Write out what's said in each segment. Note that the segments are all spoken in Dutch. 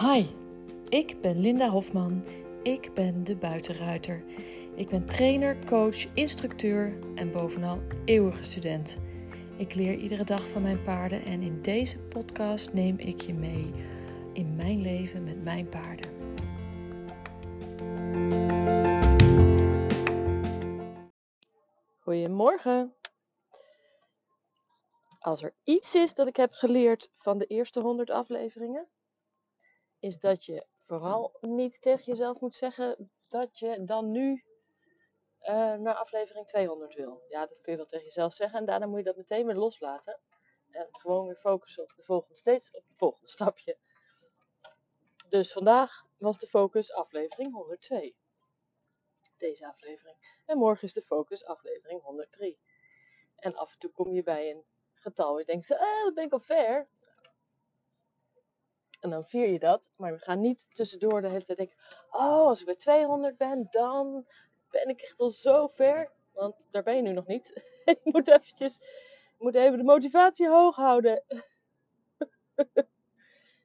Hi, ik ben Linda Hofman. Ik ben de buitenruiter. Ik ben trainer, coach, instructeur en bovenal eeuwige student. Ik leer iedere dag van mijn paarden en in deze podcast neem ik je mee in mijn leven met mijn paarden. Goedemorgen. Als er iets is dat ik heb geleerd van de eerste 100 afleveringen, is dat je vooral niet tegen jezelf moet zeggen dat je dan nu uh, naar aflevering 200 wil. Ja, dat kun je wel tegen jezelf zeggen en daarna moet je dat meteen weer loslaten. En gewoon weer focussen op de volgende, steeds op het volgende stapje. Dus vandaag was de focus aflevering 102. Deze aflevering. En morgen is de focus aflevering 103. En af en toe kom je bij een getal. Je denkt, eh, dat ben ik al ver. En dan vier je dat. Maar we gaan niet tussendoor de hele tijd denken: Oh, als ik bij 200 ben, dan ben ik echt al zo ver. Want daar ben je nu nog niet. ik moet eventjes, ik moet even de motivatie hoog houden.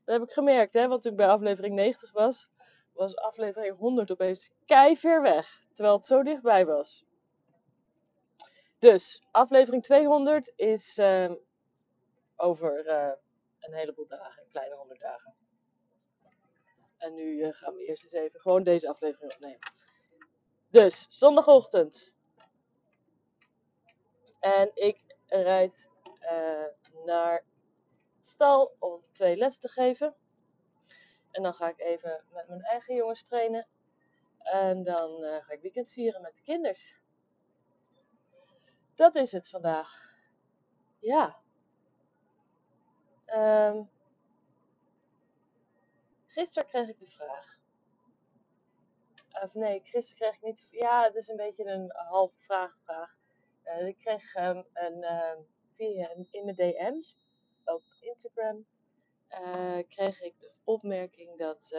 dat heb ik gemerkt, hè. Want toen ik bij aflevering 90 was, was aflevering 100 opeens ver weg. Terwijl het zo dichtbij was. Dus, aflevering 200 is uh, over uh, een heleboel dagen, een kleine 100 dagen. En nu uh, gaan we eerst eens even gewoon deze aflevering opnemen. Dus, zondagochtend. En ik rijd naar de stal om twee lessen te geven. En dan ga ik even met mijn eigen jongens trainen. En dan ga ik weekend vieren met de kinders. Dat is het vandaag. Ja. Um, gisteren kreeg ik de vraag. Of nee, gisteren kreeg ik niet. Ja, het is een beetje een half vraag. vraag. Uh, ik kreeg um, een, uh, via in mijn DM's op Instagram. Uh, kreeg ik de opmerking dat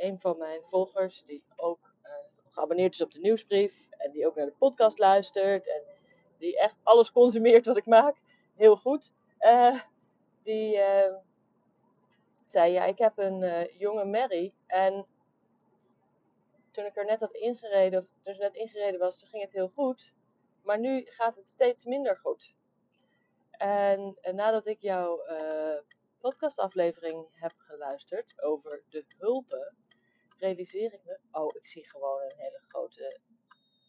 een van mijn volgers, die ook eh, geabonneerd is op de nieuwsbrief en die ook naar de podcast luistert en die echt alles consumeert wat ik maak, heel goed, die uh, zei: Ja, ik heb een uh, jonge Mary. En toen ik er net had ingereden, of toen ze net ingereden was, ging het heel goed. Maar nu gaat het steeds minder goed. En, en nadat ik jouw podcastaflevering heb geluisterd over de hulpen, realiseer ik me: Oh, ik zie gewoon een hele grote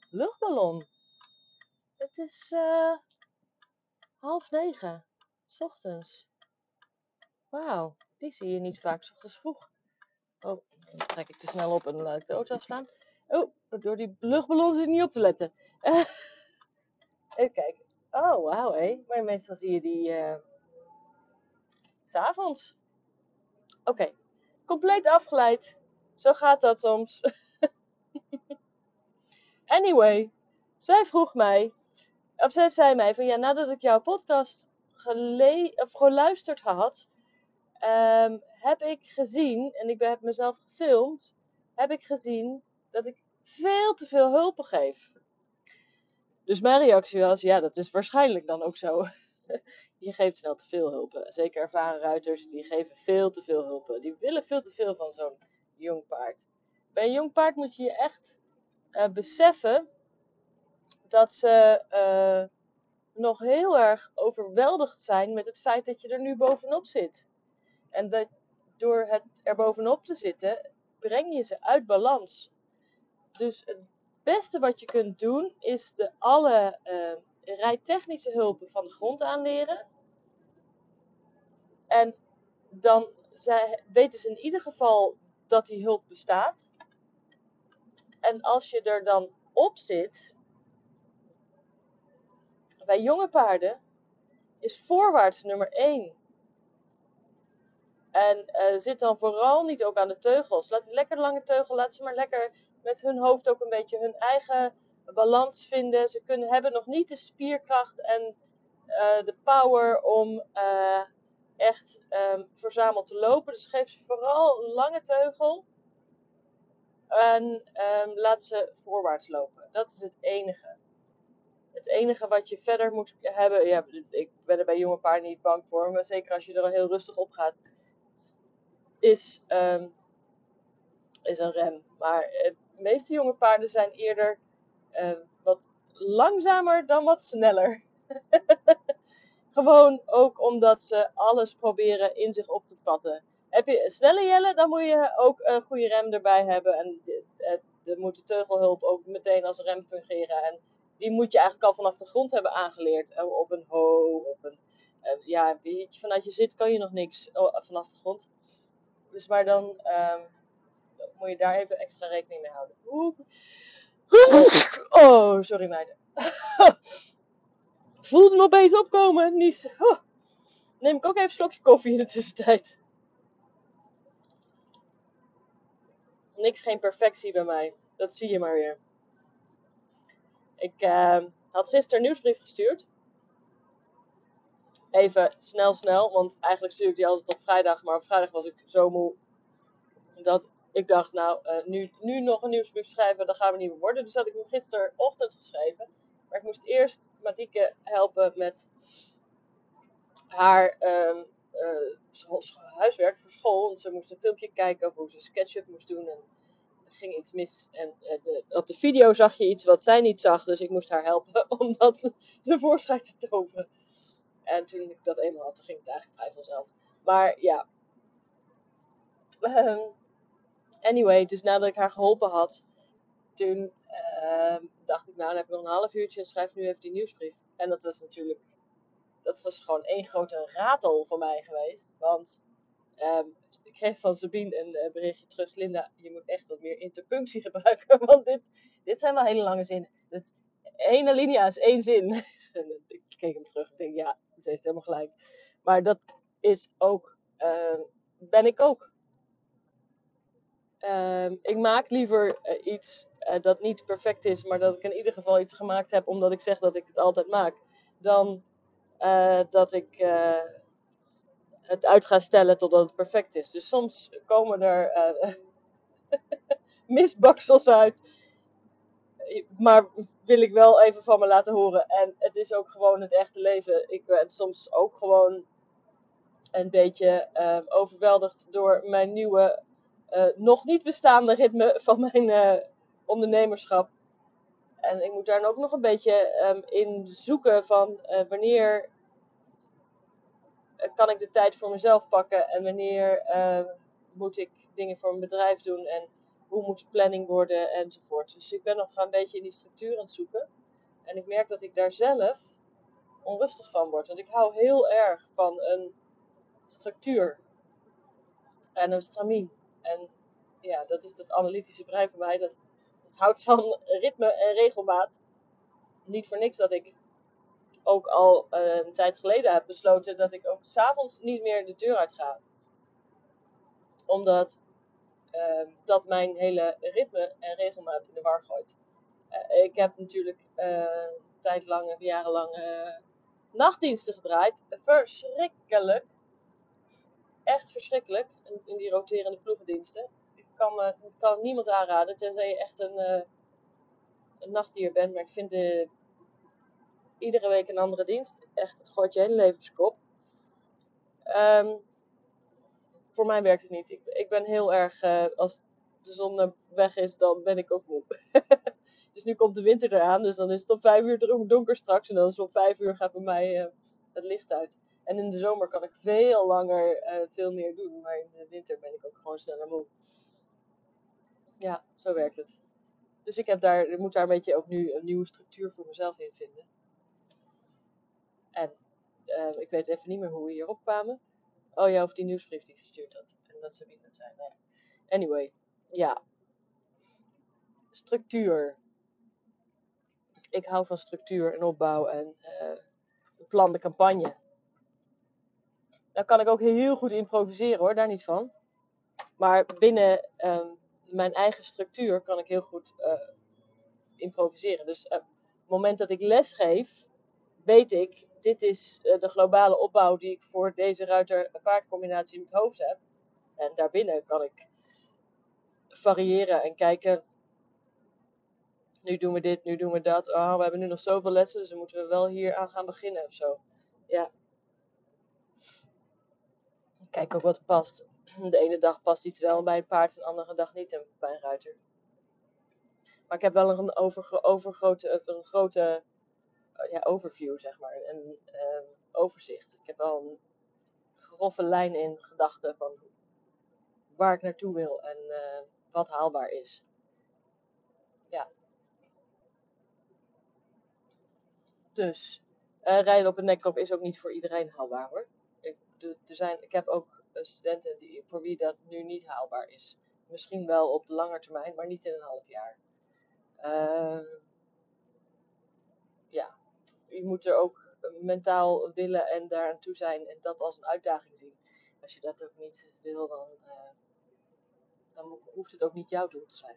luchtballon. Het is half negen, s ochtends. Wauw, die zie je niet vaak s ochtends vroeg. Oh, dan trek ik te snel op en dan laat ik de auto afstaan. Oh, door die luchtballon zit niet op te letten. even kijken. Oh, wauw, hé. Maar meestal zie je die uh, s'avonds. Oké, compleet afgeleid. Zo gaat dat soms. anyway, zij vroeg mij, of zij zei mij van ja, nadat ik jouw podcast gele of geluisterd had, um, heb ik gezien, en ik heb mezelf gefilmd, heb ik gezien dat ik veel te veel hulpen geef. Dus mijn reactie was, ja, dat is waarschijnlijk dan ook zo. je geeft snel te veel hulpen. Zeker ervaren ruiters, die geven veel te veel hulpen. Die willen veel te veel van zo'n jong paard. Bij een jong paard moet je je echt uh, beseffen dat ze uh, nog heel erg overweldigd zijn met het feit dat je er nu bovenop zit. En dat door het er bovenop te zitten, breng je ze uit balans. Dus het beste wat je kunt doen, is de alle uh, rijtechnische hulpen van de grond aanleren. En dan zij, weten ze in ieder geval dat die hulp bestaat. En als je er dan op zit, bij jonge paarden is voorwaarts nummer 1 en uh, zit dan vooral niet ook aan de teugels. Laat lekker lange teugel, laat ze maar lekker met hun hoofd ook een beetje hun eigen balans vinden. Ze kunnen, hebben nog niet de spierkracht en uh, de power om uh, echt um, verzameld te lopen. Dus geef ze vooral een lange teugel. En um, laat ze voorwaarts lopen. Dat is het enige. Het enige wat je verder moet hebben. Ja, ik ben er bij jonge paarden niet bang voor. Maar zeker als je er al heel rustig op gaat is, ehm, is een rem. Maar de meeste jonge paarden zijn eerder eh, wat langzamer dan wat sneller. Gewoon ook omdat ze alles proberen in zich op te vatten. Heb je snelle jelle, dan moet je ook een goede rem erbij hebben. En er moet de teugelhulp ook meteen als rem fungeren. En die moet je eigenlijk al vanaf de grond hebben aangeleerd. Eh, of een ho, of een... Ja, je, vanuit je zit kan je nog niks oh, vanaf de grond. Dus maar dan um, moet je daar even extra rekening mee houden. Oh, sorry meiden. Voelde me opeens opkomen. Oh. Neem ik ook even een slokje koffie in de tussentijd. Niks geen perfectie bij mij. Dat zie je maar weer. Ik uh, had gisteren een nieuwsbrief gestuurd. Even snel, snel. Want eigenlijk stuur ik die altijd op vrijdag. Maar op vrijdag was ik zo moe. Dat ik dacht, nou, uh, nu, nu nog een nieuwsbrief schrijven, dan gaan we niet meer worden. Dus had ik hem gisterochtend geschreven. Maar ik moest eerst Marieke helpen met haar um, uh, huiswerk voor school. Want ze moest een filmpje kijken over hoe ze SketchUp moest doen. En er ging iets mis. En uh, de, op de video zag je iets wat zij niet zag. Dus ik moest haar helpen om dat tevoorschijn te toveren. En toen ik dat eenmaal had, ging het eigenlijk vrij vanzelf. Maar ja. Um, Anyway, dus nadat ik haar geholpen had, toen uh, dacht ik, nou, dan heb ik nog een half uurtje en schrijf nu even die nieuwsbrief. En dat was natuurlijk, dat was gewoon één grote ratel voor mij geweest. Want um, ik kreeg van Sabine een uh, berichtje terug, Linda, je moet echt wat meer interpunctie gebruiken, want dit, dit zijn wel hele lange zinnen. Dus één alinea is één zin. ik keek hem terug en denk, ja, ze heeft helemaal gelijk. Maar dat is ook, uh, ben ik ook. Ehm, ik maak liever uh, iets uh, dat niet perfect is, maar dat ik in ieder geval iets gemaakt heb omdat ik zeg dat ik het altijd maak, dan uh, dat ik het uit ga stellen totdat het perfect is. Dus soms komen er misbaksels uit, maar wil ik wel even van me laten horen. En het is ook gewoon het echte leven. Ik ben soms ook gewoon een beetje overweldigd door mijn nieuwe uh, nog niet bestaande ritme van mijn uh, ondernemerschap. En ik moet daar ook nog een beetje um, in zoeken van uh, wanneer kan ik de tijd voor mezelf pakken en wanneer ehm, moet ik dingen voor mijn bedrijf doen en hoe moet de planning worden enzovoort. Dus ik ben nog een beetje in die structuur aan het zoeken. En ik merk dat ik daar zelf onrustig van word. Want ik hou heel erg van een structuur en een stramien. En ja, dat is dat analytische brein voor mij. Dat, dat houdt van ritme en regelmaat. Niet voor niks dat ik ook al uh, een tijd geleden heb besloten dat ik ook s'avonds niet meer de deur uit ga. Omdat uh, dat mijn hele ritme en regelmaat in de war gooit. Uh, ik heb natuurlijk een tijd lang, jarenlang nachtdiensten gedraaid. Verschrikkelijk echt verschrikkelijk. In, die roterende ploegendiensten. Ik kan, me, niemand aanraden, tenzij je echt een, uh, een nachtdier bent. Maar ik vind de, iedere week een andere dienst. Echt, het gooit je hele levenskop. Um, voor mij werkt het niet. Ik, ik ben heel erg, uh, als de zon weg is, dan ben ik ook moe. dus nu komt de winter eraan, dus dan is het om vijf uur donker straks. En dan is om vijf uur gaat bij mij uh, het licht uit. En in de zomer kan ik veel langer uh, veel meer doen. Maar in de winter ben ik ook gewoon sneller moe. Ja, zo werkt het. Dus ik, heb daar, ik moet daar een beetje ook nu een nieuwe structuur voor mezelf in vinden. En ik weet even niet meer hoe we hierop kwamen. Oh ja, of die nieuwsbrief die gestuurd had. En dat zou niet zijn. Anyway, ja. Structuur. Ik hou van structuur en opbouw en uh, de campagne. Dan kan ik ook heel goed improviseren hoor, daar niet van. Maar binnen um, mijn eigen structuur kan ik heel goed uh, improviseren. Dus op het moment dat ik les geef, weet ik, dit is uh, de globale opbouw die ik voor deze ruiter-paardcombinatie in het hoofd heb. En daarbinnen kan ik variëren en kijken. Nu doen we dit, nu doen we dat. Oh, we hebben nu nog zoveel lessen, dus dan moeten we wel hier aan gaan beginnen of zo. Ja, kijk ook wat past. De ene dag past iets wel bij een paard, de andere dag niet bij een ruiter. Maar ik heb wel een overgrote, een grote ja, overview, zeg maar. Een uh, overzicht. Ik heb wel een grove lijn in gedachten van waar ik naartoe wil en uh, wat haalbaar is. Ja. Dus uh, rijden op een nekrop is ook niet voor iedereen haalbaar hoor. Ik, er zijn, ik heb ook studenten die, voor wie dat nu niet haalbaar is. Misschien wel op de lange termijn, maar niet in een half jaar. Ja, je moet er ook mentaal willen en daar aan toe zijn en dat als een uitdaging zien. Als je dat ook niet wil, dan, uh, dan hoeft het ook niet jouw doel te zijn.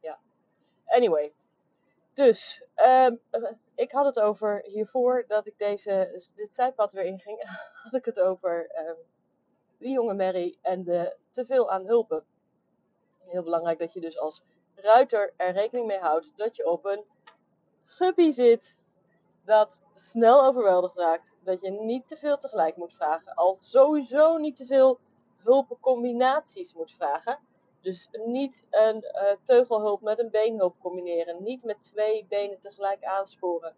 Ja. Anyway. Dus, um, ik had het over hiervoor dat ik deze, dit zijpad weer inging, had ik het over um, die jonge Mary en de teveel aan hulpen. Heel belangrijk dat je dus als ruiter er rekening mee houdt dat je op een guppy zit dat snel overweldigd raakt. Dat je niet te veel tegelijk moet vragen. Al sowieso niet te veel hulpencombinaties moet vragen. Dus niet een uh, teugelhulp met een beenhulp combineren. Niet met twee benen tegelijk aansporen.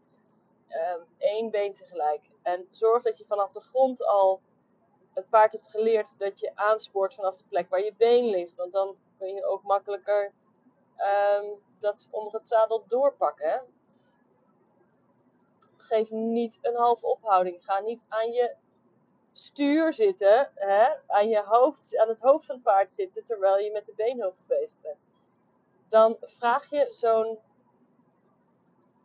Um, één been tegelijk. En zorg dat je vanaf de grond al het paard hebt geleerd dat je aanspoort vanaf de plek waar je been ligt. Want dan kun je ook makkelijker um, dat onder het zadel doorpakken. Geef niet een halve ophouding. Ga niet aan je stuur zitten, hè, aan, je hoofd, aan het hoofd van het paard zitten terwijl je met de beenhulp bezig bent. Dan vraag je zo'n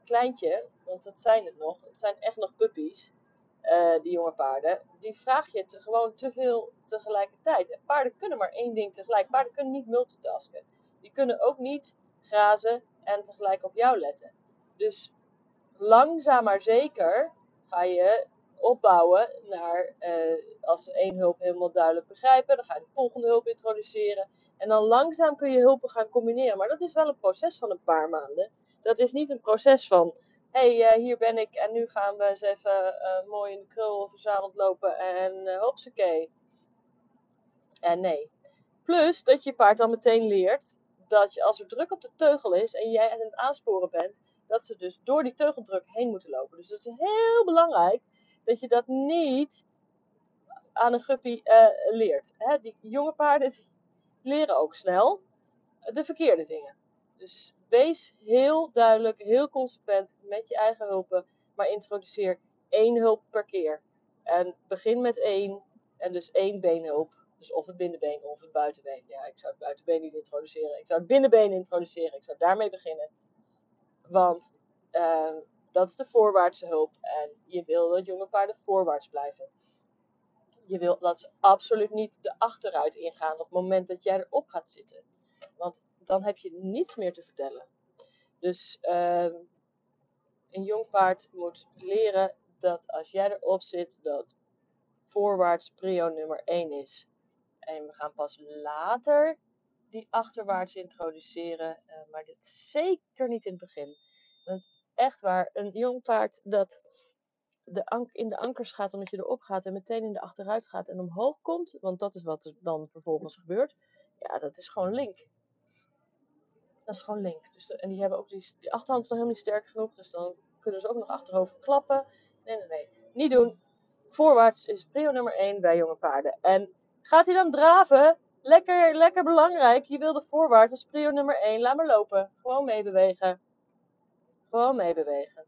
kleintje, want dat zijn het nog, het zijn echt nog puppies, uh, die jonge paarden, die vraag je te, gewoon te veel tegelijkertijd. En paarden kunnen maar één ding tegelijk. Paarden kunnen niet multitasken. Die kunnen ook niet grazen en tegelijk op jou letten. Dus langzaam maar zeker ga je opbouwen naar, uh, als één hulp helemaal duidelijk begrijpen, dan ga je de volgende hulp introduceren. En dan langzaam kun je hulpen gaan combineren. Maar dat is wel een proces van een paar maanden. Dat is niet een proces van, hé, hey, uh, hier ben ik en nu gaan we eens even uh, mooi in de krul verzameld lopen en uh, hopsakee. En nee. Plus dat je paard dan meteen leert dat je als er druk op de teugel is en jij aan het aansporen bent, dat ze dus door die teugeldruk heen moeten lopen. Dus dat is heel belangrijk dat je dat niet aan een guppy uh, leert. Hè? Die jonge paarden leren ook snel de verkeerde dingen. Dus wees heel duidelijk, heel consequent met je eigen hulpen, maar introduceer één hulp per keer. En begin met één, en dus één beenhulp. Dus of het binnenbeen of het buitenbeen. Ja, ik zou het buitenbeen niet introduceren. Ik zou het binnenbeen introduceren. Ik zou daarmee beginnen. Want uh, dat is de voorwaartse hulp. En je wil dat jonge paarden voorwaarts blijven. Je wil dat ze absoluut niet de achteruit ingaan op het moment dat jij erop gaat zitten. Want dan heb je niets meer te vertellen. Dus uh, een jong paard moet leren dat als jij erop zit, dat voorwaarts prio nummer 1 is. En we gaan pas later die achterwaarts introduceren, uh, maar dit zeker niet in het begin. Want echt waar, een jong paard dat de in de ankers gaat omdat je erop gaat en meteen in de achteruit gaat en omhoog komt, want dat is wat er dan vervolgens gebeurt, ja, dat is gewoon link. Dat is gewoon link. Dus en die hebben ook die, die achterhand is nog helemaal niet sterk genoeg, dus dan kunnen ze ook nog achterover klappen. Nee, nee, nee. Niet doen. Voorwaarts is prio nummer 1 bij jonge paarden. En gaat hij dan draven? Lekker, lekker belangrijk. Je wilde voorwaarts, dat is prio nummer 1. Laat maar lopen. Gewoon meebewegen. Gewoon meebewegen.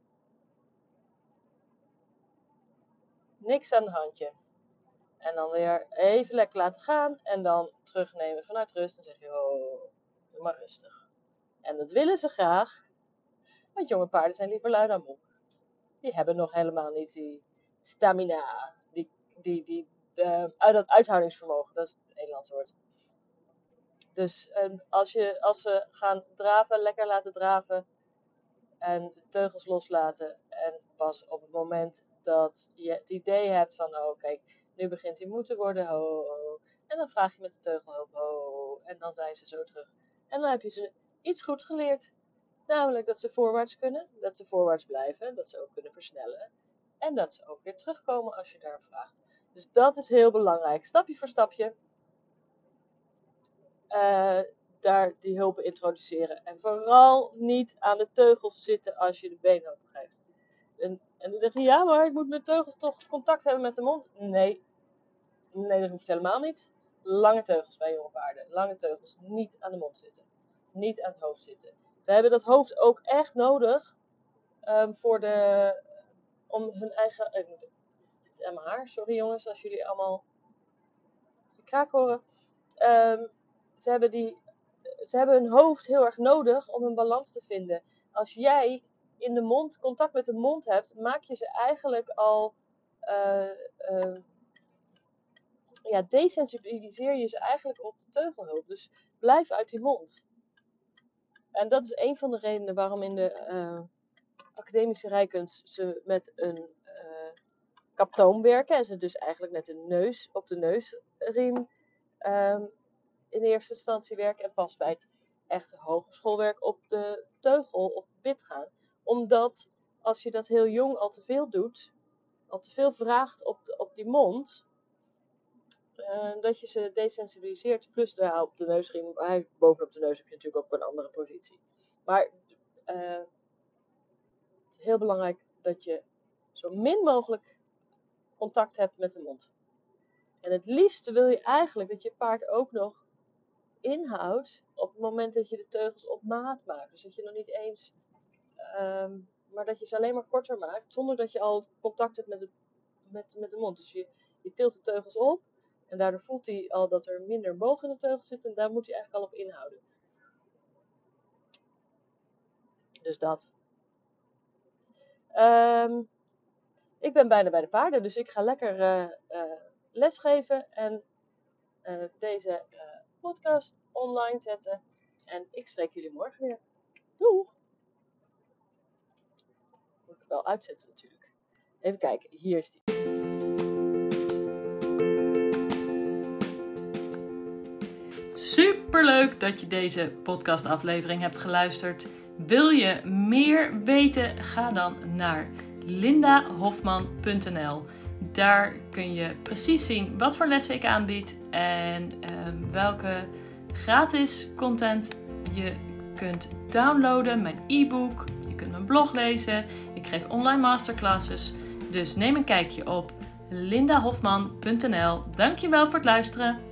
Niks aan de handje. En dan weer even lekker laten gaan. En dan terugnemen vanuit rust. En zeg je, oh, maar rustig. En dat willen ze graag. Want jonge paarden zijn liever lui dan moe. Die hebben nog helemaal niet die stamina. Die, die, die, de, dat uithoudingsvermogen. Dat is Dus um, als, je, als ze gaan draven, lekker laten draven en teugels loslaten. En pas op het moment dat je het idee hebt van, oh kijk, nu begint hij moe te worden, ho, ho. En dan vraag je met de teugelhulp, ho, en dan zijn ze zo terug. En dan heb je ze iets goeds geleerd. Namelijk dat ze voorwaarts kunnen, dat ze voorwaarts blijven, dat ze ook kunnen versnellen. En dat ze ook weer terugkomen als je daar vraagt. Dus dat is heel belangrijk. Stapje voor stapje. Eh, daar die hulpen introduceren. En vooral niet aan de teugels zitten als je de beenhulp geeft. En, dan zeg je, ja, maar ik moet met teugels toch contact hebben met de mond. Nee, nee dat hoeft helemaal niet. Lange teugels bij jonge paarden. Lange teugels niet aan de mond zitten. Niet aan het hoofd zitten. Ze hebben dat hoofd ook echt nodig um, voor de, om hun eigen. Ik zit aan mijn haar, sorry jongens, als jullie allemaal gekraak horen. Um, ze, hebben die, ze hebben hun hoofd heel erg nodig om hun balans te vinden. Als jij in de mond contact met de mond hebt, maak je ze eigenlijk al. Uh, uh, ja, desensibiliseer je ze eigenlijk op de teugelhulp. Dus blijf uit die mond. En dat is een van de redenen waarom in de uh, academische rijkunst ze met een uh, kaptoom werken. En ze dus eigenlijk met een neus op de neusriem um, in eerste instantie werken. En pas bij het echte hogeschoolwerk op de teugel, op het bit gaan. Omdat als je dat heel jong al te veel doet, al te veel vraagt op, op die mond, uh, dat je ze desensibiliseert. Plus daar op de neusriem, bovenop de neus heb je natuurlijk ook een andere positie. Maar uh, het is heel belangrijk dat je zo min mogelijk contact hebt met de mond. En het liefste wil je eigenlijk dat je paard ook nog inhoudt op het moment dat je de teugels op maat maakt. Dus dat je nog niet eens, um, maar dat je ze alleen maar korter maakt, zonder dat je al contact hebt met de, met, met de mond. Dus je, je tilt de teugels op en daardoor voelt hij al dat er minder boog in de teugel zit en daar moet hij eigenlijk al op inhouden. Dus dat. Um, ik ben bijna bij de paarden, dus ik ga lekker uh, uh, lesgeven en uh, deze podcast online zetten. En ik spreek jullie morgen weer. Doeg! Moet ik wel uitzetten natuurlijk. Even kijken, hier is die. Super leuk dat je deze podcastaflevering hebt geluisterd. Wil je meer weten? Ga dan naar lindahofman.nl. Daar kun je precies zien wat voor lessen ik aanbied en uh, welke gratis content je kunt downloaden. Mijn e-book, je kunt mijn blog lezen. Ik geef online masterclasses. Dus neem een kijkje op lindahofman.nl. Dankjewel voor het luisteren.